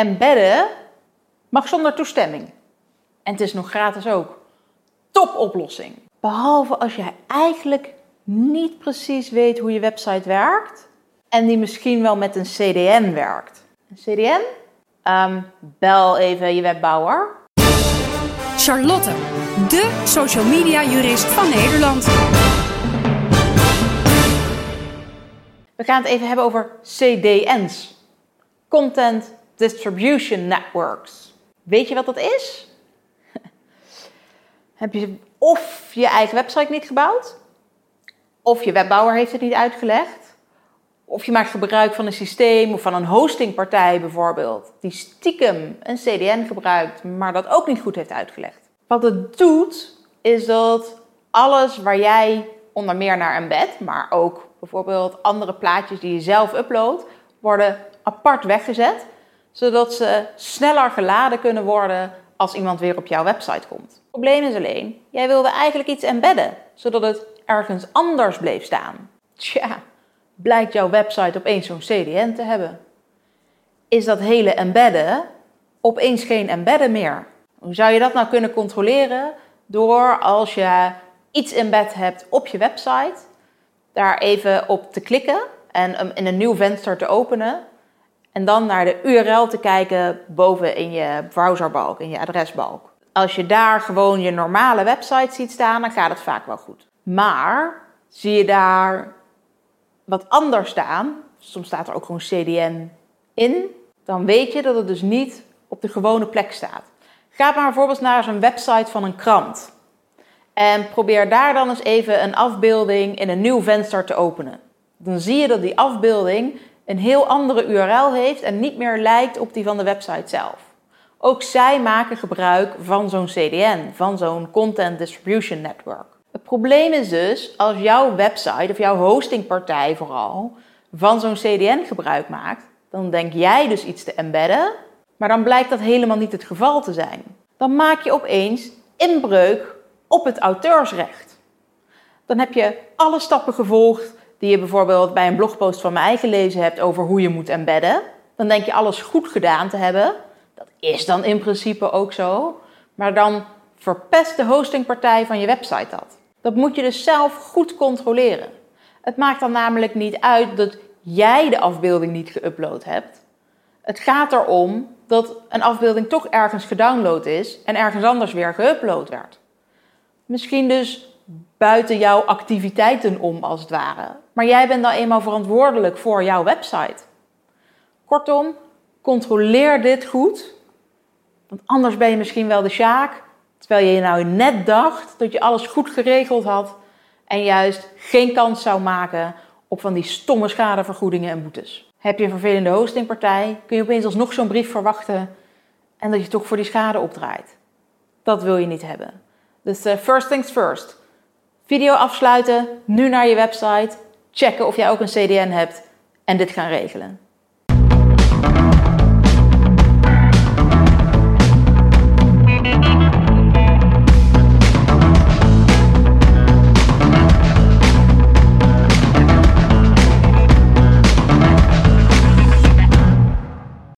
embedden mag zonder toestemming. En het is nog gratis ook. Top oplossing. Behalve als jij eigenlijk niet precies weet hoe je website werkt en die misschien wel met een CDN werkt. Een CDN? Ehm, bel even je webbouwer. Charlotte, de social media jurist van Nederland. We gaan het even hebben over CDN's. Content Distribution Networks. Weet je wat dat is? Heb je of je eigen website niet gebouwd, of je webbouwer heeft het niet uitgelegd, of je maakt gebruik van een systeem of van een hostingpartij bijvoorbeeld, die stiekem een CDN gebruikt, maar dat ook niet goed heeft uitgelegd. Wat het doet, is dat alles waar jij onder meer naar embed, maar ook bijvoorbeeld andere plaatjes die je zelf uploadt, worden apart weggezet, zodat ze sneller geladen kunnen worden als iemand weer op jouw website komt. Het probleem is alleen, jij wilde eigenlijk iets embedden, zodat het ergens anders bleef staan. Tja, blijkt jouw website opeens zo'n CDN te hebben. Is dat hele embedden opeens geen embedden meer? Hoe zou je dat nou kunnen controleren? Door als je iets embed hebt op je website, daar even op te klikken en in een nieuw venster te openen. En dan naar de URL te kijken boven in je browserbalk, in je adresbalk. Als je daar gewoon je normale website ziet staan, dan gaat het vaak wel goed. Maar zie je daar wat anders staan, soms staat er ook gewoon CDN in, dan weet je dat het dus niet op de gewone plek staat. Ga maar bijvoorbeeld naar zo'n website van een krant. En probeer daar dan eens even een afbeelding in een nieuw venster te openen. Dan zie je dat die afbeelding een heel andere URL heeft en niet meer lijkt op die van de website zelf. Ook zij maken gebruik van zo'n CDN, van zo'n Content Distribution Network. Het probleem is dus, als jouw website of jouw hostingpartij vooral van zo'n CDN gebruik maakt, dan denk jij dus iets te embedden, maar dan blijkt dat helemaal niet het geval te zijn. Dan maak je opeens inbreuk op het auteursrecht. Dan heb je alle stappen gevolgd die je bijvoorbeeld bij een blogpost van mij gelezen hebt over hoe je moet embedden. Dan denk je alles goed gedaan te hebben. Dat is dan in principe ook zo. Maar dan verpest de hostingpartij van je website dat. Dat moet je dus zelf goed controleren. Het maakt dan namelijk niet uit dat jij de afbeelding niet geüpload hebt. Het gaat erom dat een afbeelding toch ergens gedownload is en ergens anders weer geüpload werd. Misschien dus buiten jouw activiteiten om, als het ware. Maar jij bent dan eenmaal verantwoordelijk voor jouw website. Kortom, controleer dit goed. Want anders ben je misschien wel de Sjaak. Terwijl je nou net dacht dat je alles goed geregeld had. En juist geen kans zou maken op van die stomme schadevergoedingen en boetes. Heb je een vervelende hostingpartij, kun je opeens alsnog zo'n brief verwachten. En dat je toch voor die schade opdraait. Dat wil je niet hebben. Dus uh, first things first. Video afsluiten, nu naar je website, checken of jij ook een CDN hebt en dit gaan regelen.